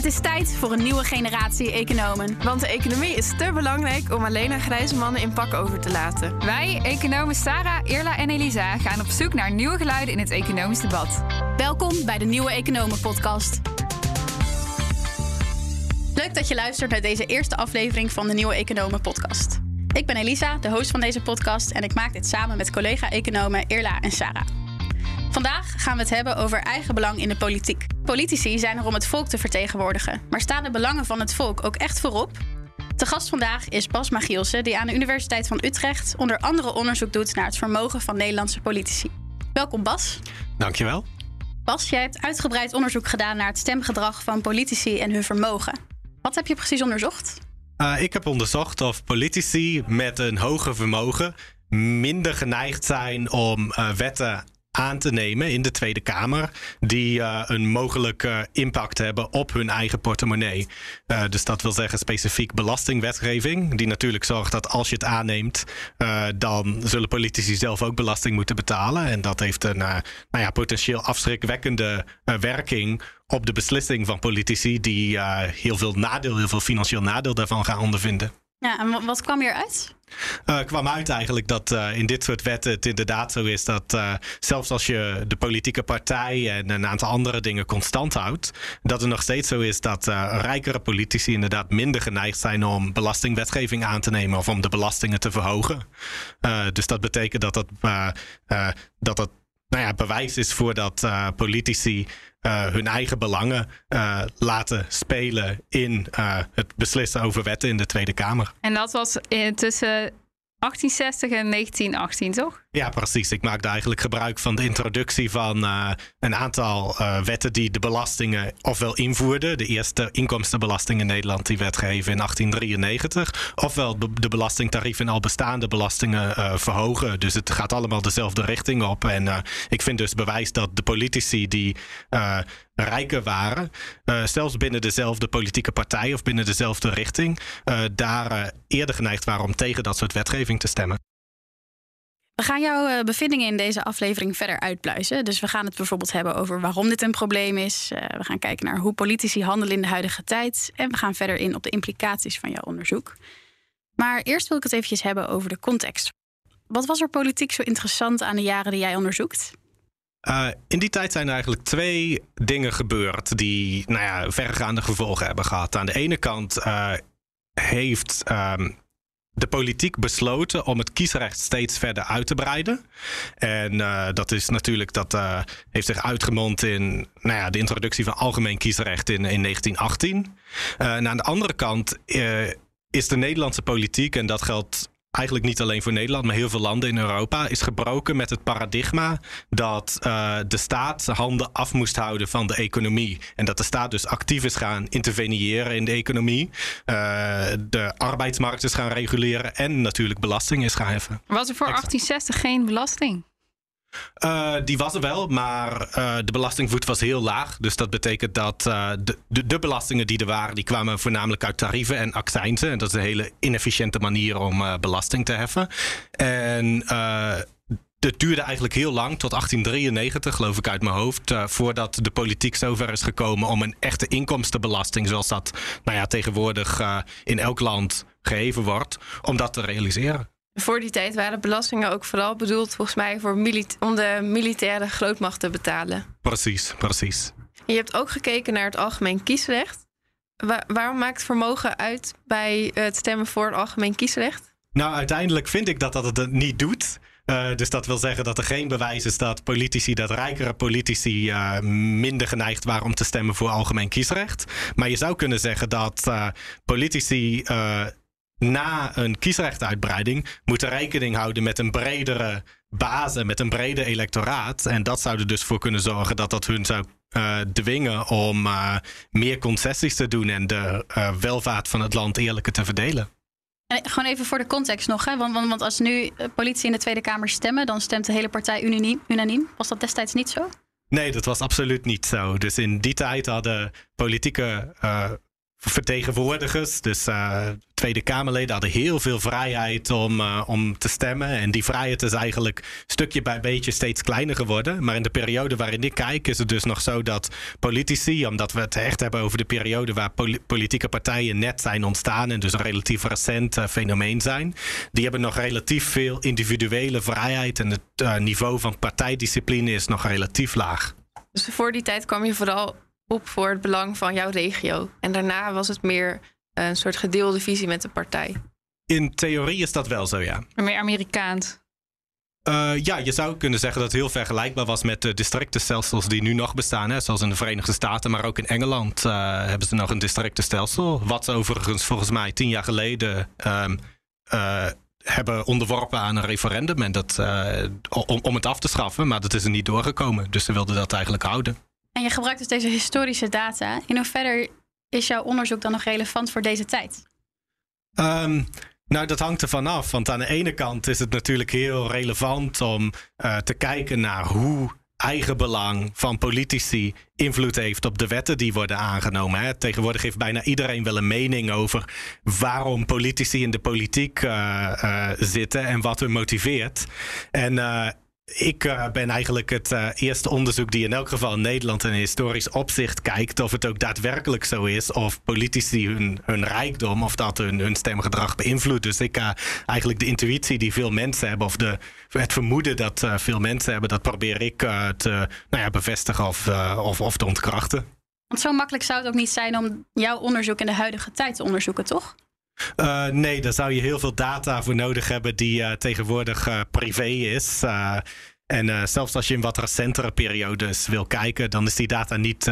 Het is tijd voor een nieuwe generatie economen. Want de economie is te belangrijk om alleen aan grijze mannen in pak over te laten. Wij, economen Sarah, Irla en Elisa, gaan op zoek naar nieuwe geluiden in het economisch debat. Welkom bij de Nieuwe Economen Podcast. Leuk dat je luistert naar deze eerste aflevering van de Nieuwe Economen Podcast. Ik ben Elisa, de host van deze podcast, en ik maak dit samen met collega-economen Irla en Sarah. Vandaag gaan we het hebben over eigen belang in de politiek. Politici zijn er om het volk te vertegenwoordigen, maar staan de belangen van het volk ook echt voorop? De gast vandaag is Bas Magielsen, die aan de Universiteit van Utrecht onder andere onderzoek doet naar het vermogen van Nederlandse politici. Welkom Bas. Dankjewel. Bas, jij hebt uitgebreid onderzoek gedaan naar het stemgedrag van politici en hun vermogen. Wat heb je precies onderzocht? Uh, ik heb onderzocht of politici met een hoger vermogen minder geneigd zijn om uh, wetten aan te nemen in de Tweede Kamer die uh, een mogelijke impact hebben op hun eigen portemonnee. Uh, dus dat wil zeggen specifiek belastingwetgeving, die natuurlijk zorgt dat als je het aanneemt, uh, dan zullen politici zelf ook belasting moeten betalen. En dat heeft een nou ja, potentieel afschrikwekkende werking op de beslissing van politici die heel veel nadeel, heel veel financieel nadeel daarvan gaan ondervinden. Ja, en wat kwam hieruit? Uh, kwam uit eigenlijk dat uh, in dit soort wetten het inderdaad zo is dat uh, zelfs als je de politieke partij en een aantal andere dingen constant houdt, dat het nog steeds zo is dat rijkere politici inderdaad minder geneigd zijn om belastingwetgeving aan te nemen of om de belastingen te verhogen. dus dat betekent dat dat, dat, nou ja, bewijs is voor dat politici hun eigen belangen uh, laten spelen in uh, het beslissen over wetten in de Tweede Kamer. En dat was tussen 1860 en 1918, toch? Ja, precies. Ik maakte eigenlijk gebruik van de introductie van uh, een aantal uh, wetten die de belastingen ofwel invoerden. De eerste inkomstenbelasting in Nederland die werd in 1893. Ofwel de belastingtarieven en al bestaande belastingen uh, verhogen. Dus het gaat allemaal dezelfde richting op. En ik vind dus bewijs dat de politici die rijker waren, zelfs binnen dezelfde politieke partij of binnen dezelfde richting, daar eerder geneigd waren om tegen dat soort wetgeving te stemmen. We gaan jouw bevindingen in deze aflevering verder uitpluizen. Dus we gaan het bijvoorbeeld hebben over waarom dit een probleem is. we gaan kijken naar hoe politici handelen in de huidige tijd. En we gaan verder in op de implicaties van jouw onderzoek. Maar eerst wil ik het eventjes hebben over de context. Wat was er politiek zo interessant aan de jaren die jij onderzoekt? Uh, in die tijd zijn er eigenlijk twee dingen gebeurd die nou ja, verregaande gevolgen hebben gehad. Aan de ene kant heeft um, de politiek besloten om het kiesrecht steeds verder uit te breiden. En uh, dat is natuurlijk, dat heeft zich uitgemond in nou ja, de introductie van algemeen kiesrecht in, in 1918. en aan de andere kant is de Nederlandse politiek, en dat geldt eigenlijk niet alleen voor Nederland, maar heel veel landen in Europa, is gebroken met het paradigma dat uh, de staat zijn handen af moest houden van de economie. En dat de staat dus actief is gaan interveneren in de economie, uh, de arbeidsmarkt is gaan reguleren en natuurlijk belasting is gaan heffen. Was er voor 1860 geen belasting? Uh, die was er wel, maar uh, de belastingvoet was heel laag. Dus dat betekent dat uh, de, belastingen die er waren, die kwamen voornamelijk uit tarieven en accijnsen. En dat is een hele inefficiënte manier om belasting te heffen. En het duurde eigenlijk heel lang, tot 1893 geloof ik uit mijn hoofd, voordat de politiek zover is gekomen om een echte inkomstenbelasting, zoals dat nou ja, tegenwoordig in elk land geheven wordt, om dat te realiseren. Voor die tijd waren belastingen ook vooral bedoeld, volgens mij, voor om de militaire grootmacht te betalen. Precies, precies. Je hebt ook gekeken naar het algemeen kiesrecht. waarom maakt vermogen uit bij het stemmen voor het algemeen kiesrecht? Nou, uiteindelijk vind ik dat dat het niet doet. Uh, dus dat wil zeggen dat er geen bewijs is dat politici, dat rijkere politici uh, minder geneigd waren om te stemmen voor algemeen kiesrecht. Maar je zou kunnen zeggen dat uh, politici na een kiesrechtuitbreiding moeten rekening houden met een bredere basis, met een breder electoraat. En dat zou er dus voor kunnen zorgen dat dat hun zou uh, dwingen om uh, meer concessies te doen en de uh, welvaart van het land eerlijker te verdelen. En gewoon even voor de context nog. Hè? Want, want, want als nu eh, politie in de Tweede Kamer stemmen, dan stemt de hele partij unaniem. unaniem. Was dat destijds niet zo? Nee, dat was absoluut niet zo. Dus in die tijd hadden politieke vertegenwoordigers, dus uh, Tweede Kamerleden, hadden heel veel vrijheid om, uh, om te stemmen. En die vrijheid is eigenlijk stukje bij beetje steeds kleiner geworden. Maar in de periode waarin ik kijk, is het dus nog zo dat politici, omdat we het echt hebben over de periode waar pol politieke partijen net zijn ontstaan en dus een relatief recent uh, fenomeen zijn, die hebben nog relatief veel individuele vrijheid en het niveau van partijdiscipline is nog relatief laag. Dus voor die tijd kwam je vooral op voor het belang van jouw regio. En daarna was het meer een soort gedeelde visie met de partij. In theorie is dat wel zo, ja. Meer Amerikaans. Uh, ja, je zou kunnen zeggen dat het heel vergelijkbaar was met de districtenstelsels die nu nog bestaan. Hè? Zoals in de Verenigde Staten, maar ook in Engeland uh, hebben ze nog een districtenstelsel. Wat ze overigens volgens mij tien jaar geleden um, uh, hebben onderworpen aan een referendum. En dat, om, om het af te schaffen, maar dat is er niet doorgekomen. Dus ze wilden dat eigenlijk houden. En je gebruikt dus deze historische data. In hoeverre is jouw onderzoek dan nog relevant voor deze tijd? Um, nou, dat hangt ervan af. Want aan de ene kant is het natuurlijk heel relevant om uh, te kijken naar hoe eigenbelang van politici invloed heeft op de wetten die worden aangenomen. Hè. Tegenwoordig heeft bijna iedereen wel een mening over waarom politici in de politiek uh, uh, zitten en wat hun motiveert. En ik uh, ben eigenlijk het uh, eerste onderzoek die in elk geval in Nederland in historisch opzicht kijkt of het ook daadwerkelijk zo is of politici hun, hun rijkdom of dat hun, hun stemgedrag beïnvloedt. Dus ik uh, eigenlijk de intuïtie die veel mensen hebben of de, het vermoeden dat veel mensen hebben, dat probeer ik te nou ja, bevestigen of, of, of te ontkrachten. Want zo makkelijk zou het ook niet zijn om jouw onderzoek in de huidige tijd te onderzoeken, toch? Uh, nee, daar zou je heel veel data voor nodig hebben die uh, tegenwoordig uh, privé is. en zelfs als je in wat recentere periodes wil kijken, dan is die data niet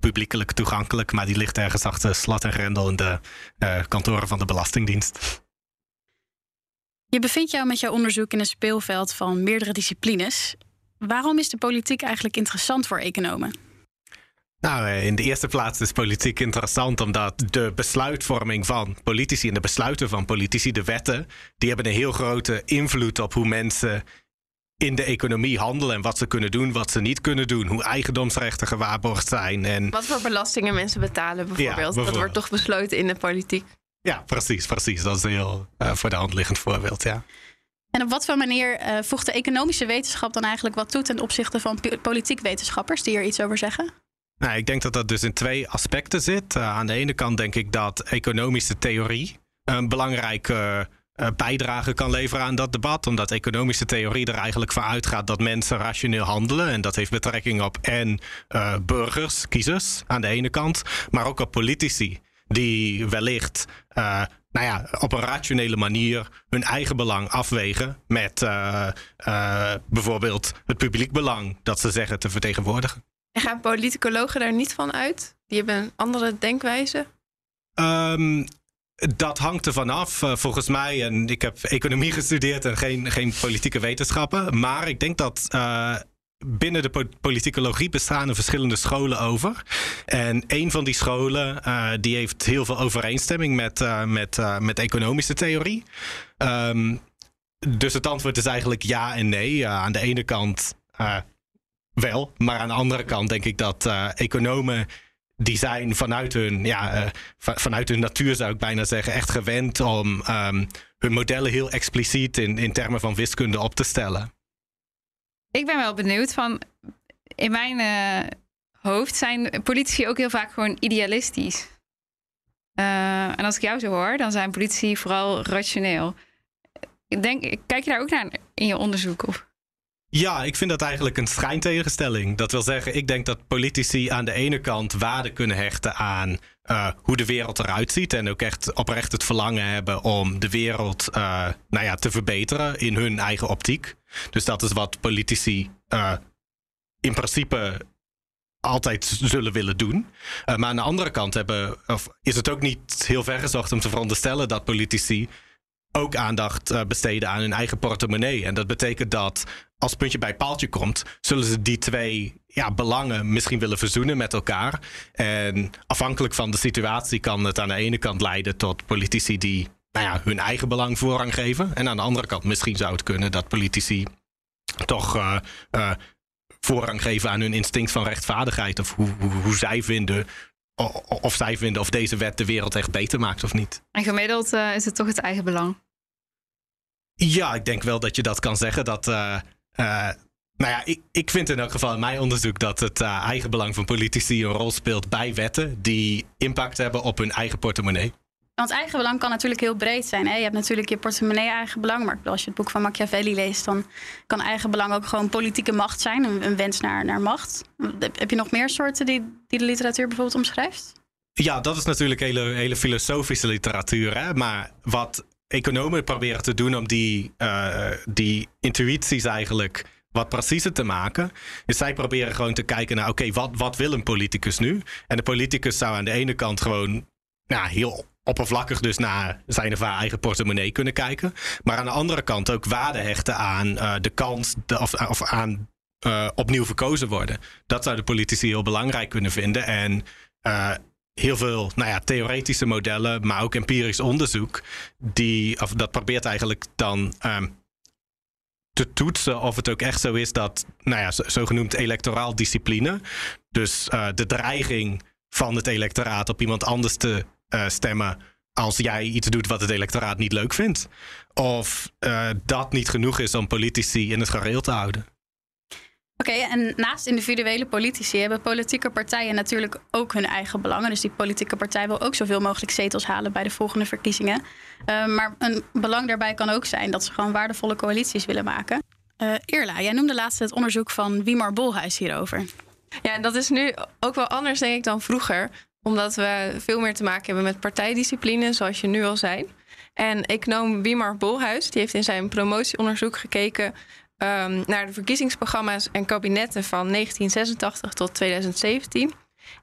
publiekelijk toegankelijk, maar die ligt ergens achter slat en grendel in de kantoren van de Belastingdienst. Je bevindt jou met jouw onderzoek in een speelveld van meerdere disciplines. Waarom is de politiek eigenlijk interessant voor economen? Nou, eh, in de eerste plaats is politiek interessant omdat de besluitvorming van politici en de besluiten van politici, de wetten, die hebben een heel grote invloed op hoe mensen in de economie handelen en wat ze kunnen doen, wat ze niet kunnen doen, hoe eigendomsrechten gewaarborgd zijn. En... Wat voor belastingen mensen betalen bijvoorbeeld. Ja, bijvoorbeeld. Dat wordt toch besloten in de politiek. Ja, precies, precies. Dat is een heel uh, voor de hand liggend voorbeeld, ja. En op wat voor manier uh, voegt de economische wetenschap dan eigenlijk wat toe ten opzichte van politiek wetenschappers die er iets over zeggen? Nou, ik denk dat dat dus in twee aspecten zit. Uh, aan de ene kant denk ik dat economische theorie een belangrijke uh, bijdrage kan leveren aan dat debat. Omdat economische theorie er eigenlijk van uitgaat dat mensen rationeel handelen. En dat heeft betrekking op en burgers, kiezers aan de ene kant, maar ook op politici. Die wellicht nou ja, op een rationele manier hun eigen belang afwegen met bijvoorbeeld het publiek belang dat ze zeggen te vertegenwoordigen. En gaan politicologen daar niet van uit? Die hebben een andere denkwijze? Um, dat hangt er vanaf, uh, volgens mij. En ik heb economie gestudeerd en geen, geen politieke wetenschappen. Maar ik denk dat. Uh, binnen de politicologie bestaan er verschillende scholen over. En een van die scholen uh, die heeft heel veel overeenstemming met, met, met economische theorie. Um, dus het antwoord is eigenlijk ja en nee. aan de ene kant wel. Maar aan de andere kant denk ik dat uh, economen die zijn vanuit hun, ja, uh, vanuit hun natuur zou ik bijna zeggen, echt gewend om um, hun modellen heel expliciet in, in termen van wiskunde op te stellen. Ik ben wel benieuwd van, in mijn uh, hoofd zijn politici ook heel vaak gewoon idealistisch. en als ik jou zo hoor, dan zijn politici vooral rationeel. Ik denk, kijk je daar ook naar in je onderzoek? Of? Ja, ik vind dat eigenlijk een schijntegenstelling. Dat wil zeggen, ik denk dat politici aan de ene kant waarde kunnen hechten aan uh, hoe de wereld eruit ziet. En ook echt oprecht het verlangen hebben om de wereld uh, nou ja, te verbeteren in hun eigen optiek. Dus dat is wat politici uh, in principe altijd zullen willen doen. maar aan de andere kant hebben, of is het ook niet heel ver gezocht om te veronderstellen dat politici ook aandacht besteden aan hun eigen portemonnee. En dat betekent dat als puntje bij paaltje komt, zullen ze die twee ja, belangen misschien willen verzoenen met elkaar. En afhankelijk van de situatie kan het aan de ene kant leiden tot politici die nou ja, hun eigen belang voorrang geven. En aan de andere kant, misschien zou het kunnen dat politici toch uh, uh, voorrang geven aan hun instinct van rechtvaardigheid. Of hoe, hoe zij vinden of zij vinden of deze wet de wereld echt beter maakt of niet. En gemiddeld uh, is het toch het eigen belang? Ja, ik denk wel dat je dat kan zeggen. Dat, uh, uh, nou ja, ik, ik vind in elk geval in mijn onderzoek dat het eigen belang van politici een rol speelt bij wetten die impact hebben op hun eigen portemonnee. Want eigen belang kan natuurlijk heel breed zijn. Hè? Je hebt natuurlijk je portemonnee eigen belang. Maar als je het boek van Machiavelli leest, dan kan eigen belang ook gewoon politieke macht zijn. Een, wens naar, naar macht. Heb je nog meer soorten die, die de literatuur bijvoorbeeld omschrijft? Ja, dat is natuurlijk hele, hele filosofische literatuur. Hè? Maar wat economen proberen te doen om die, uh, die intuïties eigenlijk wat preciezer te maken. Is zij proberen gewoon te kijken naar, oké, wat, wat wil een politicus nu? En de politicus zou aan de ene kant gewoon nou, heel oppervlakkig dus naar zijn of haar eigen portemonnee kunnen kijken. Maar aan de andere kant ook waarde hechten aan uh, de kans de, of, of aan uh, opnieuw verkozen worden. Dat zouden politici heel belangrijk kunnen vinden. En uh, heel veel nou ja, theoretische modellen, maar ook empirisch onderzoek, die, of dat probeert eigenlijk dan um, te toetsen of het ook echt zo is dat, nou ja, zogenoemd electoraal discipline, dus de dreiging van het electoraat op iemand anders te uh, stemmen als jij iets doet wat het electoraat niet leuk vindt. Of uh, dat niet genoeg is om politici in het gareel te houden. Oké, okay, en naast individuele politici hebben politieke partijen natuurlijk ook hun eigen belangen. Dus die politieke partij wil ook zoveel mogelijk zetels halen bij de volgende verkiezingen. Uh, maar een belang daarbij kan ook zijn dat ze gewoon waardevolle coalities willen maken. Uh, Irla, jij noemde laatst het onderzoek van Wiemar Bolhuis hierover. Ja, en dat is nu ook wel anders, denk ik, dan vroeger omdat we veel meer te maken hebben met partijdiscipline, zoals je nu al zei. En econoom Wiemar Bolhuis die heeft in zijn promotieonderzoek gekeken um, naar de verkiezingsprogramma's en kabinetten van 1986 tot 2017.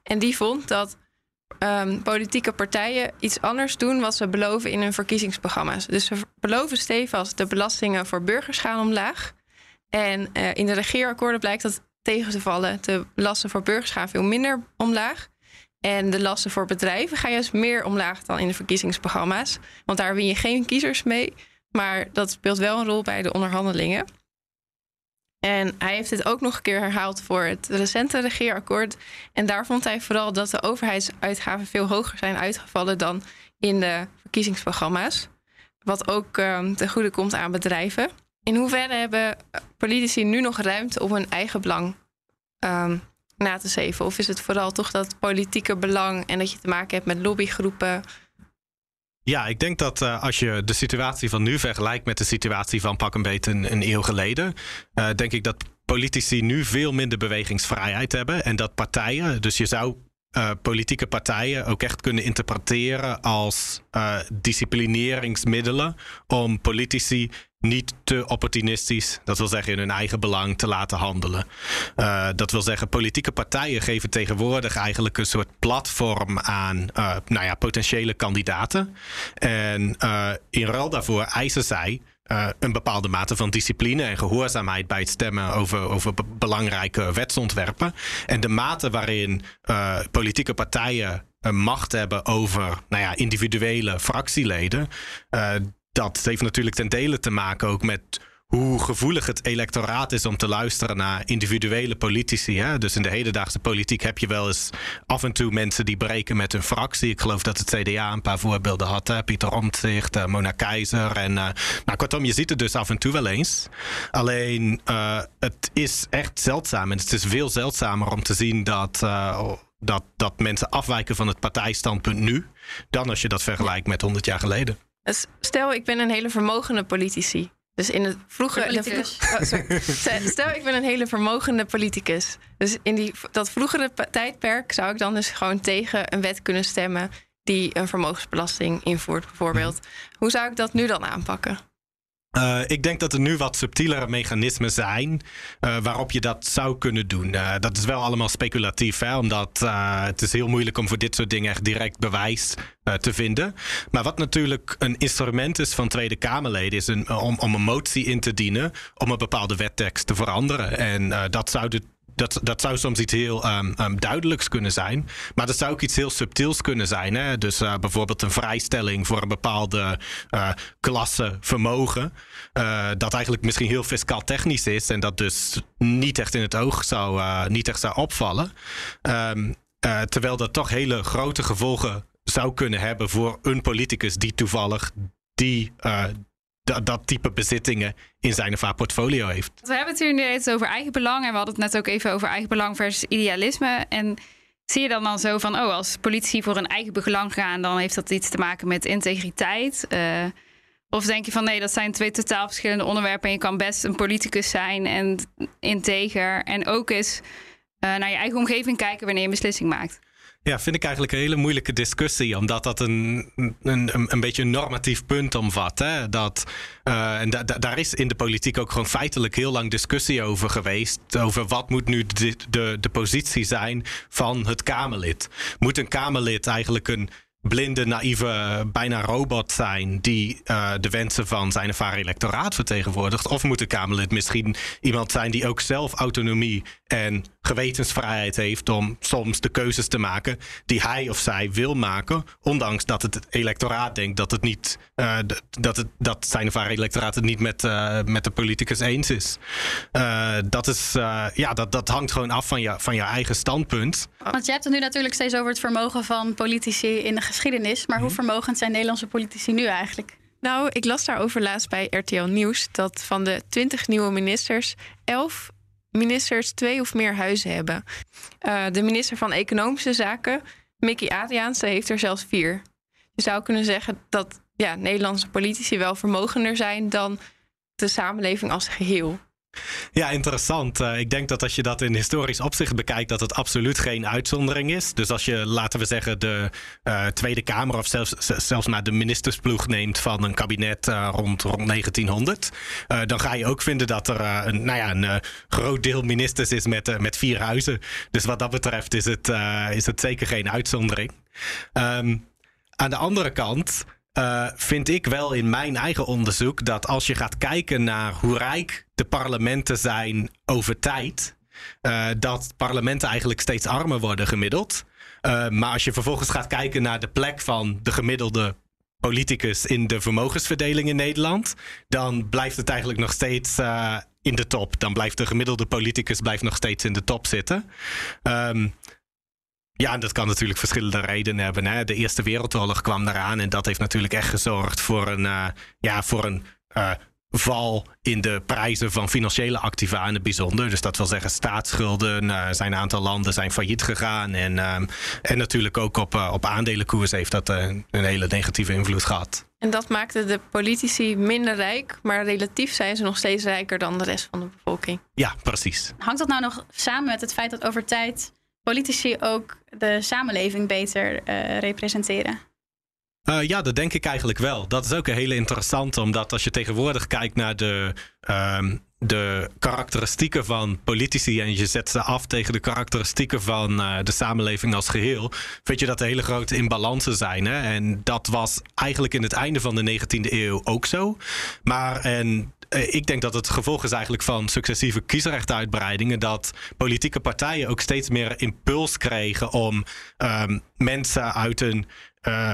En die vond dat um, politieke partijen iets anders doen wat ze beloven in hun verkiezingsprogramma's. Dus ze beloven stevig de belastingen voor burgers gaan omlaag. En uh, in de regeerakkoorden blijkt dat tegen te vallen. De lasten voor burgers gaan veel minder omlaag. En de lasten voor bedrijven gaan juist meer omlaag dan in de verkiezingsprogramma's. Want daar win je geen kiezers mee. Maar dat speelt wel een rol bij de onderhandelingen. En hij heeft dit ook nog een keer herhaald voor het recente regeerakkoord. En daar vond hij vooral dat de overheidsuitgaven veel hoger zijn uitgevallen dan in de verkiezingsprogramma's. Wat ook um, ten goede komt aan bedrijven. In hoeverre hebben politici nu nog ruimte om hun eigen belang um, na te zeven? Of is het vooral toch dat politieke belang en dat je te maken hebt met lobbygroepen? Ja, ik denk dat uh, als je de situatie van nu vergelijkt met de situatie van pak een beetje een, eeuw geleden, uh, denk ik dat politici nu veel minder bewegingsvrijheid hebben en dat partijen, dus je zou uh, politieke partijen ook echt kunnen interpreteren als uh, disciplineringsmiddelen om politici niet te opportunistisch, dat wil zeggen in hun eigen belang, te laten handelen. Uh, dat wil zeggen, politieke partijen geven tegenwoordig eigenlijk een soort platform aan nou ja, potentiële kandidaten. En in ruil daarvoor eisen zij uh, een bepaalde mate van discipline en gehoorzaamheid bij het stemmen over, over belangrijke wetsontwerpen. En de mate waarin uh, politieke partijen uh, macht hebben over nou ja, individuele fractieleden, dat heeft natuurlijk ten dele te maken ook met hoe gevoelig het electoraat is om te luisteren naar individuele politici. Hè? Dus in de hedendaagse politiek heb je wel eens af en toe mensen die breken met hun fractie. Ik geloof dat het CDA een paar voorbeelden had. Hè? Pieter Omtzigt, uh, Mona Keizer. En, uh, nou, kortom, je ziet het dus af en toe wel eens. Alleen, uh, het is echt zeldzaam. En het is veel zeldzamer om te zien dat dat, dat mensen afwijken van het partijstandpunt nu, dan als je dat vergelijkt met 100 jaar geleden. Dus stel, ik ben een hele vermogende politici. Dus in het vroege. oh, Stel, ik ben een hele vermogende politicus. Dus in die, dat vroegere tijdperk zou ik dan dus gewoon tegen een wet kunnen stemmen die een vermogensbelasting invoert, bijvoorbeeld. Hoe zou ik dat nu dan aanpakken? Uh, ik denk dat er nu wat subtielere mechanismen zijn uh, waarop je dat zou kunnen doen. Uh, dat is wel allemaal speculatief, hè, omdat het is heel moeilijk om voor dit soort dingen echt direct bewijs te vinden. Maar wat natuurlijk een instrument is van Tweede Kamerleden, is een, om, om een motie in te dienen om een bepaalde wettekst te veranderen. En dat zou de dat, dat zou soms iets heel um, duidelijks kunnen zijn. Maar dat zou ook iets heel subtiels kunnen zijn. Hè? Dus uh, bijvoorbeeld een vrijstelling voor een bepaalde uh, klasse vermogen. Uh, dat eigenlijk misschien heel fiscaal technisch is. En dat dus niet echt in het oog zou, niet echt zou opvallen. Um, terwijl dat toch hele grote gevolgen zou kunnen hebben voor een politicus die toevallig die, dat, dat type bezittingen in zijn of haar portfolio heeft. We hebben het hier nu eens over eigen belang en we hadden het net ook even over eigen belang versus idealisme. En zie je dan dan zo van, oh, als politici voor een eigen belang gaan, dan heeft dat iets te maken met integriteit? Uh, of denk je van nee, dat zijn twee totaal verschillende onderwerpen en je kan best een politicus zijn en integer en ook eens uh, naar je eigen omgeving kijken wanneer je een beslissing maakt? Ja, vind ik eigenlijk een hele moeilijke discussie, omdat dat een, een, een beetje een normatief punt omvat. Hè? Dat, uh, en da, da, daar is in de politiek ook gewoon feitelijk heel lang discussie over geweest. Over wat moet nu de, de positie zijn van het Kamerlid. Moet een Kamerlid eigenlijk een blinde, naïeve, bijna robot zijn die uh, de wensen van zijn haar electoraat vertegenwoordigt? Of moet een Kamerlid misschien iemand zijn die ook zelf autonomie en gewetensvrijheid heeft om soms de keuzes te maken die hij of zij wil maken, ondanks dat het electoraat denkt dat het niet uh, dat, het, dat zijn haar electoraat het niet met, uh, met de politicus eens is. Dat is ja, dat, dat hangt gewoon af van je, van je eigen standpunt. Want je hebt het nu natuurlijk steeds over het vermogen van politici in de geschiedenis, maar hoe mhm. vermogend zijn Nederlandse politici nu eigenlijk? Nou, ik las daarover laatst bij RTL Nieuws dat van de 20 nieuwe ministers 11 ministers twee of meer huizen hebben. Uh, de minister van Economische Zaken, Mickey Adriaanse, heeft er zelfs vier. Je zou kunnen zeggen dat ja, Nederlandse politici wel vermogender zijn dan de samenleving als geheel. Ja, interessant. Uh, ik denk dat als je dat in historisch opzicht bekijkt, dat het absoluut geen uitzondering is. Dus als je, laten we zeggen, de uh, Tweede Kamer of zelfs, zelfs maar de ministersploeg neemt van een kabinet uh, rond, rond 1900, dan ga je ook vinden dat er een, nou ja, een groot deel ministers is met, met vier huizen. Dus wat dat betreft is het, is het zeker geen uitzondering. Um, aan de andere kant uh, vind ik wel in mijn eigen onderzoek dat als je gaat kijken naar hoe rijk de parlementen zijn over tijd, uh, dat parlementen eigenlijk steeds armer worden gemiddeld. Uh, maar als je vervolgens gaat kijken naar de plek van de gemiddelde politicus in de vermogensverdeling in Nederland, dan blijft het eigenlijk nog steeds in de top. Dan blijft de gemiddelde politicus blijft nog steeds in de top zitten. Um, ja, en dat kan natuurlijk verschillende redenen hebben. Hè. De Eerste Wereldoorlog kwam eraan en dat heeft natuurlijk echt gezorgd voor een, uh, ja, voor een uh, val in de prijzen van financiële activa in het bijzonder. Dus dat wil zeggen staatsschulden, uh, zijn een aantal landen zijn failliet gegaan. En, en natuurlijk ook op, op aandelenkoers heeft dat een hele negatieve invloed gehad. En dat maakte de politici minder rijk, maar relatief zijn ze nog steeds rijker dan de rest van de bevolking. Ja, precies. Hangt dat nou nog samen met het feit dat over tijd politici ook de samenleving beter uh, representeren? Uh, ja, dat denk ik eigenlijk wel. Dat is ook een hele interessante, omdat als je tegenwoordig kijkt naar de, uh, de karakteristieken van politici en je zet ze af tegen de karakteristieken van uh, de samenleving als geheel, vind je dat er hele grote imbalansen zijn. Hè? En dat was eigenlijk in het einde van de 19e eeuw ook zo. Maar en eh, ik denk dat het gevolg is eigenlijk van successieve kiesrechtuitbreidingen. Dat politieke partijen ook steeds meer impuls kregen om um, mensen uit een. Uh,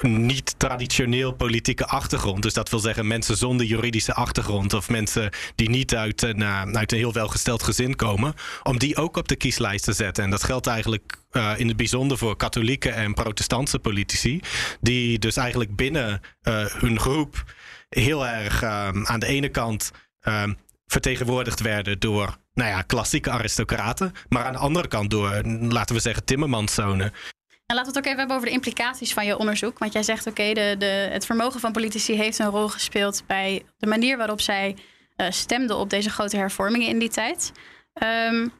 niet traditioneel politieke achtergrond. Dus dat wil zeggen mensen zonder juridische achtergrond of mensen die niet uit een, uh, uit een heel welgesteld gezin komen, om die ook op de kieslijst te zetten. En dat geldt eigenlijk in het bijzonder voor katholieke en protestantse politici, die dus eigenlijk binnen hun groep heel erg um, aan de ene kant um, vertegenwoordigd werden door nou ja, klassieke aristocraten, maar aan de andere kant door, laten we zeggen, timmermanszonen. En laten we het ook even hebben over de implicaties van je onderzoek. Want jij zegt, oké, de, de, het vermogen van politici heeft een rol gespeeld bij de manier waarop zij uh, stemden op deze grote hervormingen in die tijd. Um,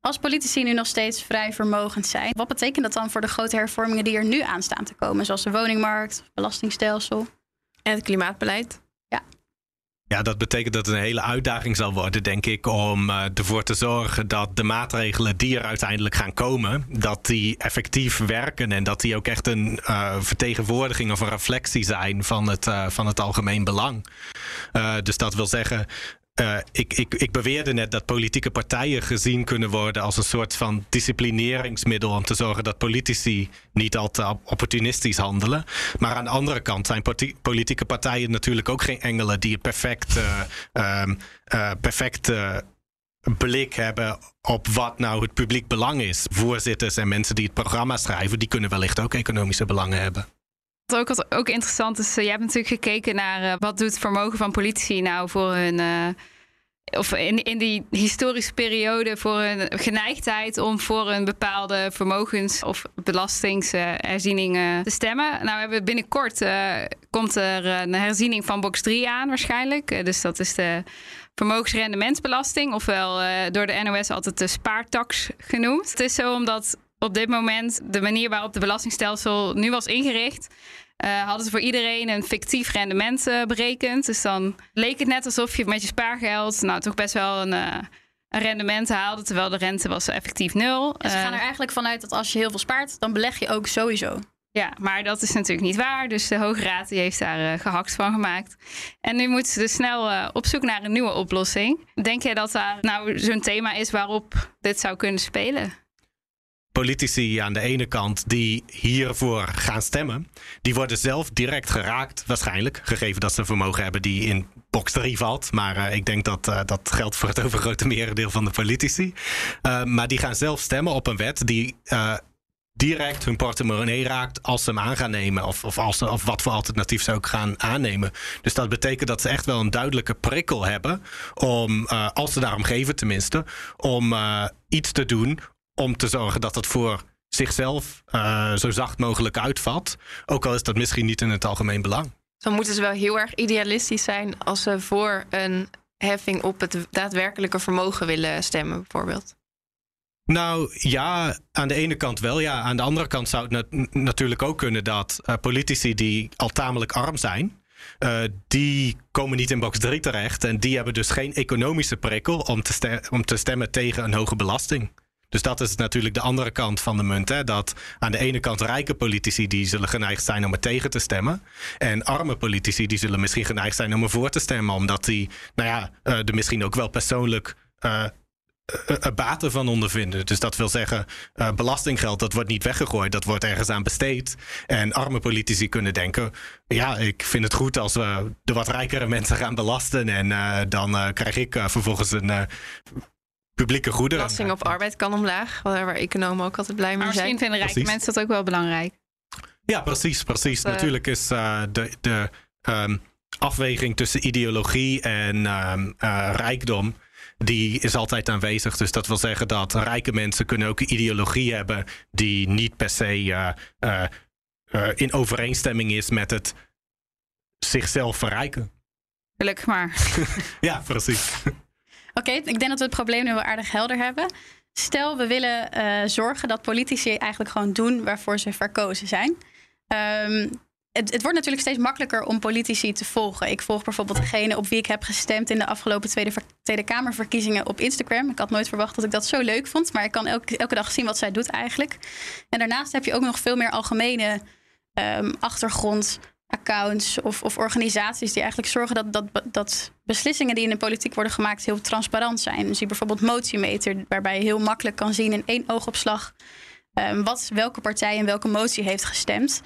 als politici nu nog steeds vrij vermogend zijn, wat betekent dat dan voor de grote hervormingen die er nu aan staan te komen, zoals de woningmarkt, belastingstelsel? En het klimaatbeleid. Ja. Ja, dat betekent dat het een hele uitdaging zal worden, denk ik, om uh, ervoor te zorgen dat de maatregelen die er uiteindelijk gaan komen, dat die effectief werken en dat die ook echt een uh, vertegenwoordiging of een reflectie zijn van het, uh, van het algemeen belang. dus dat wil zeggen, uh, ik, ik, ik beweerde net dat politieke partijen gezien kunnen worden als een soort van disciplineringsmiddel om te zorgen dat politici niet al te opportunistisch handelen. Maar aan de andere kant zijn politieke partijen natuurlijk ook geen engelen die perfect, uh, um, uh, perfect blik hebben op wat nou het publiek belang is. Voorzitters en mensen die het programma schrijven, die kunnen wellicht ook economische belangen hebben. Wat ook, wat ook interessant is, uh, je hebt natuurlijk gekeken naar uh, wat doet het vermogen van politici nou voor hun. Uh, of in, in die historische periode voor hun geneigdheid om voor een bepaalde vermogens- of belastingsherziening te stemmen. Nou, we hebben binnenkort komt er een herziening van box 3 aan, waarschijnlijk. dus dat is de vermogensrendementsbelasting, ofwel door de NOS altijd de spaartax genoemd. Het is zo omdat op dit moment de manier waarop de belastingstelsel nu was ingericht. Uh, hadden ze voor iedereen een fictief rendement uh, berekend. Dus dan leek het net alsof je met je spaargeld nou toch best wel een, uh, een rendement haalde, terwijl de rente was effectief nul. En ze gaan er eigenlijk vanuit dat als je heel veel spaart, dan beleg je ook sowieso. Ja, maar dat is natuurlijk niet waar. Dus de Hoge Raad die heeft daar gehakt van gemaakt. En nu moeten ze dus snel op zoek naar een nieuwe oplossing. Denk jij dat daar nou zo'n thema is waarop dit zou kunnen spelen? Politici aan de ene kant die hiervoor gaan stemmen, die worden zelf direct geraakt, waarschijnlijk, gegeven dat ze een vermogen hebben die in box 3 valt. Maar uh, ik denk dat uh, dat geldt voor het overgrote merendeel van de politici. Uh, maar die gaan zelf stemmen op een wet die direct hun portemonnee raakt als ze hem aan gaan nemen. Of, of, als of wat voor alternatief ze ook gaan aannemen. Dus dat betekent dat ze echt wel een duidelijke prikkel hebben. Om, als ze daarom geven tenminste, om iets te doen om te zorgen dat het voor zichzelf uh, zo zacht mogelijk uitvalt. Ook al is dat misschien niet in het algemeen belang. Dan moeten ze wel heel erg idealistisch zijn als ze voor een heffing op het daadwerkelijke vermogen willen stemmen, bijvoorbeeld. Nou ja, aan de ene kant wel. Ja. Aan de andere kant zou het natuurlijk ook kunnen dat uh, politici die al tamelijk arm zijn, uh, die komen niet in box 3 terecht. En die hebben dus geen economische prikkel om te, om te stemmen tegen een hoge belasting. Dus dat is natuurlijk de andere kant van de munt. Hè? Dat aan de ene kant rijke politici die zullen geneigd zijn om er tegen te stemmen. En arme politici die zullen misschien geneigd zijn om ervoor te stemmen. Omdat die, nou ja, uh, er misschien ook wel persoonlijk uh, uh, baten van ondervinden. Dus dat wil zeggen, belastinggeld dat wordt niet weggegooid, dat wordt ergens aan besteed. En arme politici kunnen denken, ja, ik vind het goed als we de wat rijkere mensen gaan belasten en dan krijg ik vervolgens een publieke goederen. Belasting op arbeid kan omlaag, waar economen ook altijd blij mee maar zijn. Misschien vinden rijke mensen dat ook wel belangrijk. Ja, precies, precies. Dat, Natuurlijk is uh, de, de um, afweging tussen ideologie en um, uh, rijkdom die is altijd aanwezig. Dus dat wil zeggen dat rijke mensen kunnen ook een ideologie hebben die niet per se uh, uh, uh, in overeenstemming is met het zichzelf verrijken. Gelukkig maar. ja, precies. Oké, ik denk dat we het probleem nu wel aardig helder hebben. Stel, we willen uh, zorgen dat politici eigenlijk gewoon doen waarvoor ze verkozen zijn. Um, het, het, wordt natuurlijk steeds makkelijker om politici te volgen. Ik volg bijvoorbeeld degene op wie ik heb gestemd in de afgelopen Tweede, tweede Kamerverkiezingen op Instagram. Ik had nooit verwacht dat ik dat zo leuk vond, maar ik kan elke, elke dag zien wat zij doet eigenlijk. En daarnaast heb je ook nog veel meer algemene um, achtergrond accounts of, of, organisaties die eigenlijk zorgen dat, dat, dat beslissingen die in de politiek worden gemaakt heel transparant zijn. Dus je bijvoorbeeld Motiemeter, waarbij je heel makkelijk kan zien in één oogopslag um, wat welke partij en welke motie heeft gestemd.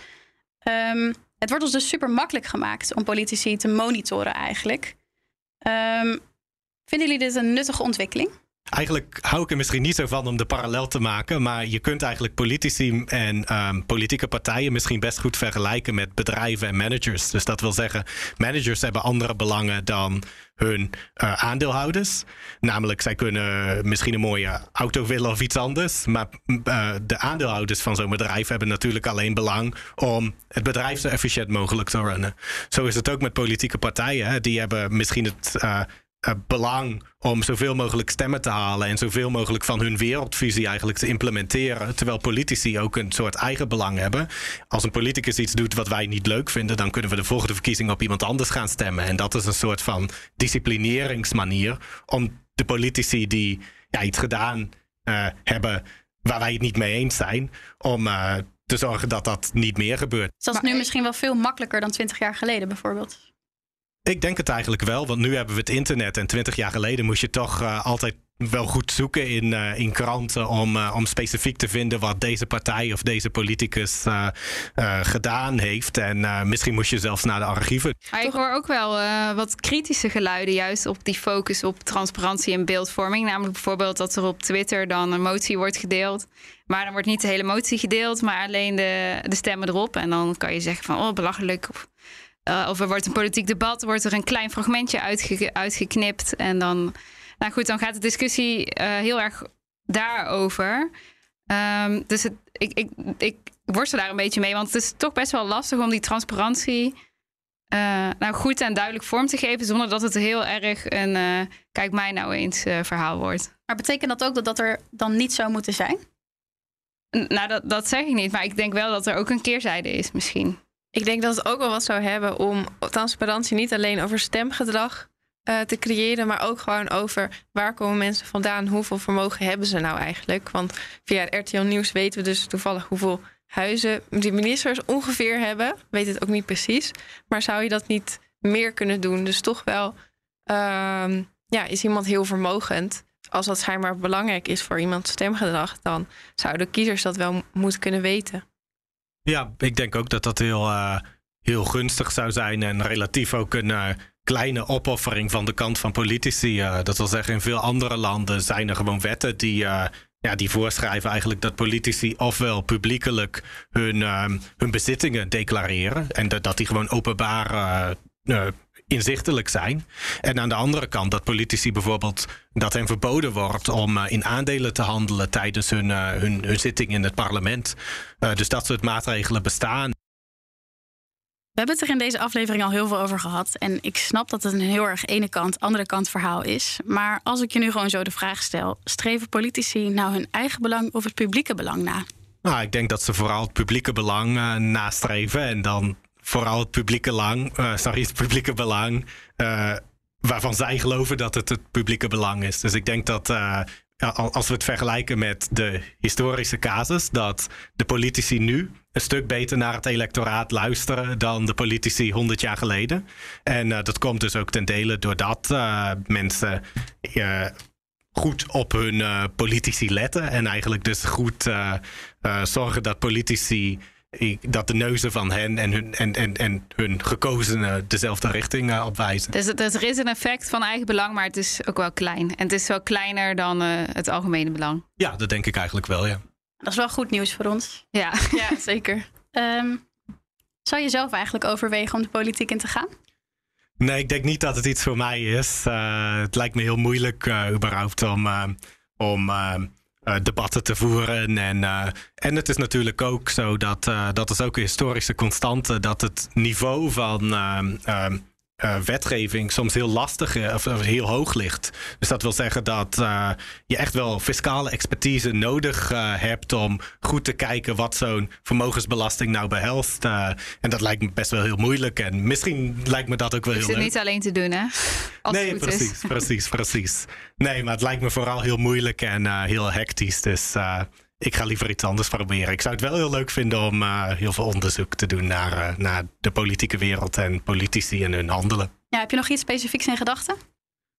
Um, het wordt ons dus super makkelijk gemaakt om politici te monitoren eigenlijk. Um, vinden jullie dit een nuttige ontwikkeling? Eigenlijk hou ik er misschien niet zo van om de parallel te maken. Maar je kunt eigenlijk politici en um, politieke partijen misschien best goed vergelijken met bedrijven en managers. Dus dat wil zeggen, managers hebben andere belangen dan hun uh, aandeelhouders. Namelijk, zij kunnen misschien een mooie auto willen of iets anders. Maar uh, de aandeelhouders van zo'n bedrijf hebben natuurlijk alleen belang om het bedrijf zo efficiënt mogelijk te runnen. Zo is het ook met politieke partijen. Die hebben misschien het. Uh, belang om zoveel mogelijk stemmen te halen en zoveel mogelijk van hun wereldvisie eigenlijk te implementeren. Terwijl politici ook een soort eigen belang hebben. Als een politicus iets doet wat wij niet leuk vinden, dan kunnen we de volgende verkiezing op iemand anders gaan stemmen. En dat is een soort van disciplineringsmanier om de politici die ja, iets gedaan uh, hebben waar wij het niet mee eens zijn, om uh, te zorgen dat dat niet meer gebeurt. Dus dat is nu misschien wel veel makkelijker dan twintig jaar geleden bijvoorbeeld. Ik denk het eigenlijk wel, want nu hebben we het internet. En twintig jaar geleden moest je toch uh, altijd wel goed zoeken in, uh, in kranten om, uh, om specifiek te vinden wat deze partij of deze politicus gedaan heeft. En misschien moest je zelfs naar de archieven. Maar ik hoor ook wel wat kritische geluiden, juist op die focus op transparantie en beeldvorming. Namelijk bijvoorbeeld dat er op Twitter dan een motie wordt gedeeld. Maar dan wordt niet de hele motie gedeeld, maar alleen de, de stemmen erop. En dan kan je zeggen van, oh, belachelijk. Of, uh, of er wordt een politiek debat, wordt er een klein fragmentje uitge uitgeknipt. En dan, nou goed, dan gaat de discussie uh, heel erg daarover. Um, dus het, ik, ik, ik worstel daar een beetje mee, want het is toch best wel lastig om die transparantie uh, nou goed en duidelijk vorm te geven, zonder dat het heel erg een kijk mij nou eens verhaal wordt. Maar betekent dat ook dat dat er dan niet zou moeten zijn? Nou, dat, dat zeg ik niet, maar ik denk wel dat er ook een keerzijde is misschien. Ik denk dat het ook wel wat zou hebben om transparantie niet alleen over stemgedrag uh, te creëren, maar ook gewoon over waar komen mensen vandaan, hoeveel vermogen hebben ze nou eigenlijk. Want via RTL Nieuws weten we dus toevallig hoeveel huizen die ministers ongeveer hebben. Weet het ook niet precies. Maar zou je dat niet meer kunnen doen? Dus toch wel, uh, ja, is iemand heel vermogend? Als dat schijnbaar belangrijk is voor iemands stemgedrag, dan zouden kiezers dat wel moeten kunnen weten. Ja, ik denk ook dat dat heel, uh, heel gunstig zou zijn en relatief ook een uh, kleine opoffering van de kant van politici. Uh, dat wil zeggen, in veel andere landen zijn er gewoon wetten die, ja, die voorschrijven eigenlijk dat politici ofwel publiekelijk hun, hun bezittingen declareren en dat, dat die gewoon openbaar inzichtelijk zijn. En aan de andere kant dat politici bijvoorbeeld dat hen verboden wordt om uh, in aandelen te handelen tijdens hun, uh, hun, hun, zitting in het parlement. Uh, dus dat soort maatregelen bestaan. We hebben het er in deze aflevering al heel veel over gehad. En ik snap dat het een heel erg ene kant, andere kant verhaal is. Maar als ik je nu gewoon zo de vraag stel: streven politici nou hun eigen belang of het publieke belang na? Nou, ik denk dat ze vooral het publieke belang nastreven. En dan vooral het publieke, lang, uh, sorry, het publieke belang. Uh, waarvan zij geloven dat het het publieke belang is. Dus ik denk dat uh, als we het vergelijken met de historische casus, dat de politici nu een stuk beter naar het electoraat luisteren dan de politici 100 jaar geleden. En dat komt dus ook ten dele doordat mensen goed op hun politici letten en eigenlijk dus goed zorgen dat politici dat de neuzen van hen en hun, en, en, en hun gekozenen dezelfde richting uh, opwijzen. Dus, dus, er is een effect van eigen belang, maar het is ook wel klein. En het is wel kleiner dan uh, het algemene belang. Ja, dat denk ik eigenlijk wel, ja. Dat is wel goed nieuws voor ons. Ja, ja zeker. Um, zou je zelf eigenlijk overwegen om de politiek in te gaan? Nee, ik denk niet dat het iets voor mij is. Uh, het lijkt me heel moeilijk überhaupt om, om uh, debatten te voeren. En, uh, en het is natuurlijk ook zo dat uh, dat is ook een historische constante dat het niveau van uh, wetgeving soms heel lastig uh, of heel hoog ligt. Dus dat wil zeggen dat uh, je echt wel fiscale expertise nodig hebt om goed te kijken wat zo'n vermogensbelasting nou behelst. en dat lijkt me best wel heel moeilijk. En misschien lijkt me dat ook wel heel leuk. Het is niet alleen te doen, hè? Als nee, precies, is. precies, precies. Nee, maar het lijkt me vooral heel moeilijk en heel hectisch. Dus ik ga liever iets anders proberen. Ik zou het wel heel leuk vinden om uh, heel veel onderzoek te doen naar, uh, naar de politieke wereld en politici en hun handelen. Ja, heb je nog iets specifieks in gedachten?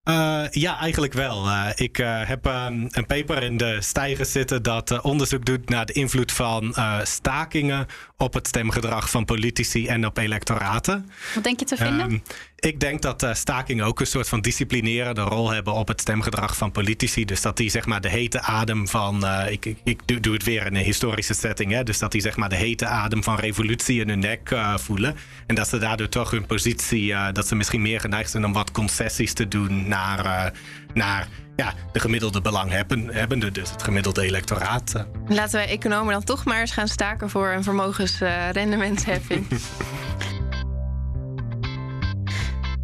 Uh, ja, eigenlijk wel. Ik heb um, een paper in de stijger zitten dat onderzoek doet naar de invloed van stakingen op het stemgedrag van politici en op electoraten. Wat denk je te vinden? Um, ik denk dat uh, stakingen ook een soort van disciplinerende rol hebben op het stemgedrag van politici. Dus dat die zeg maar de hete adem van. Uh, ik ik, ik doe, doe, het weer in een historische setting. Hè? Dus dat die zeg maar de hete adem van revolutie in hun nek uh, voelen. En dat ze daardoor toch hun positie. dat ze misschien meer geneigd zijn om wat concessies te doen naar, naar ja, de gemiddelde belanghebbende, dus het gemiddelde electoraat. Laten wij economen dan toch maar eens gaan staken voor een vermogensrendementsheffing.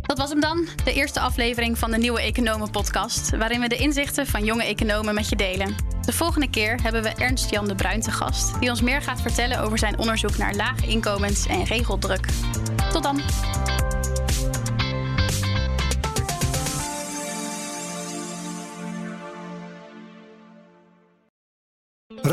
Dat was hem dan, de eerste aflevering van de Nieuwe Economen podcast, waarin we de inzichten van jonge economen met je delen. De volgende keer hebben we Ernst Jan de Bruin te gast, die ons meer gaat vertellen over zijn onderzoek naar lage inkomens en regeldruk. Tot dan!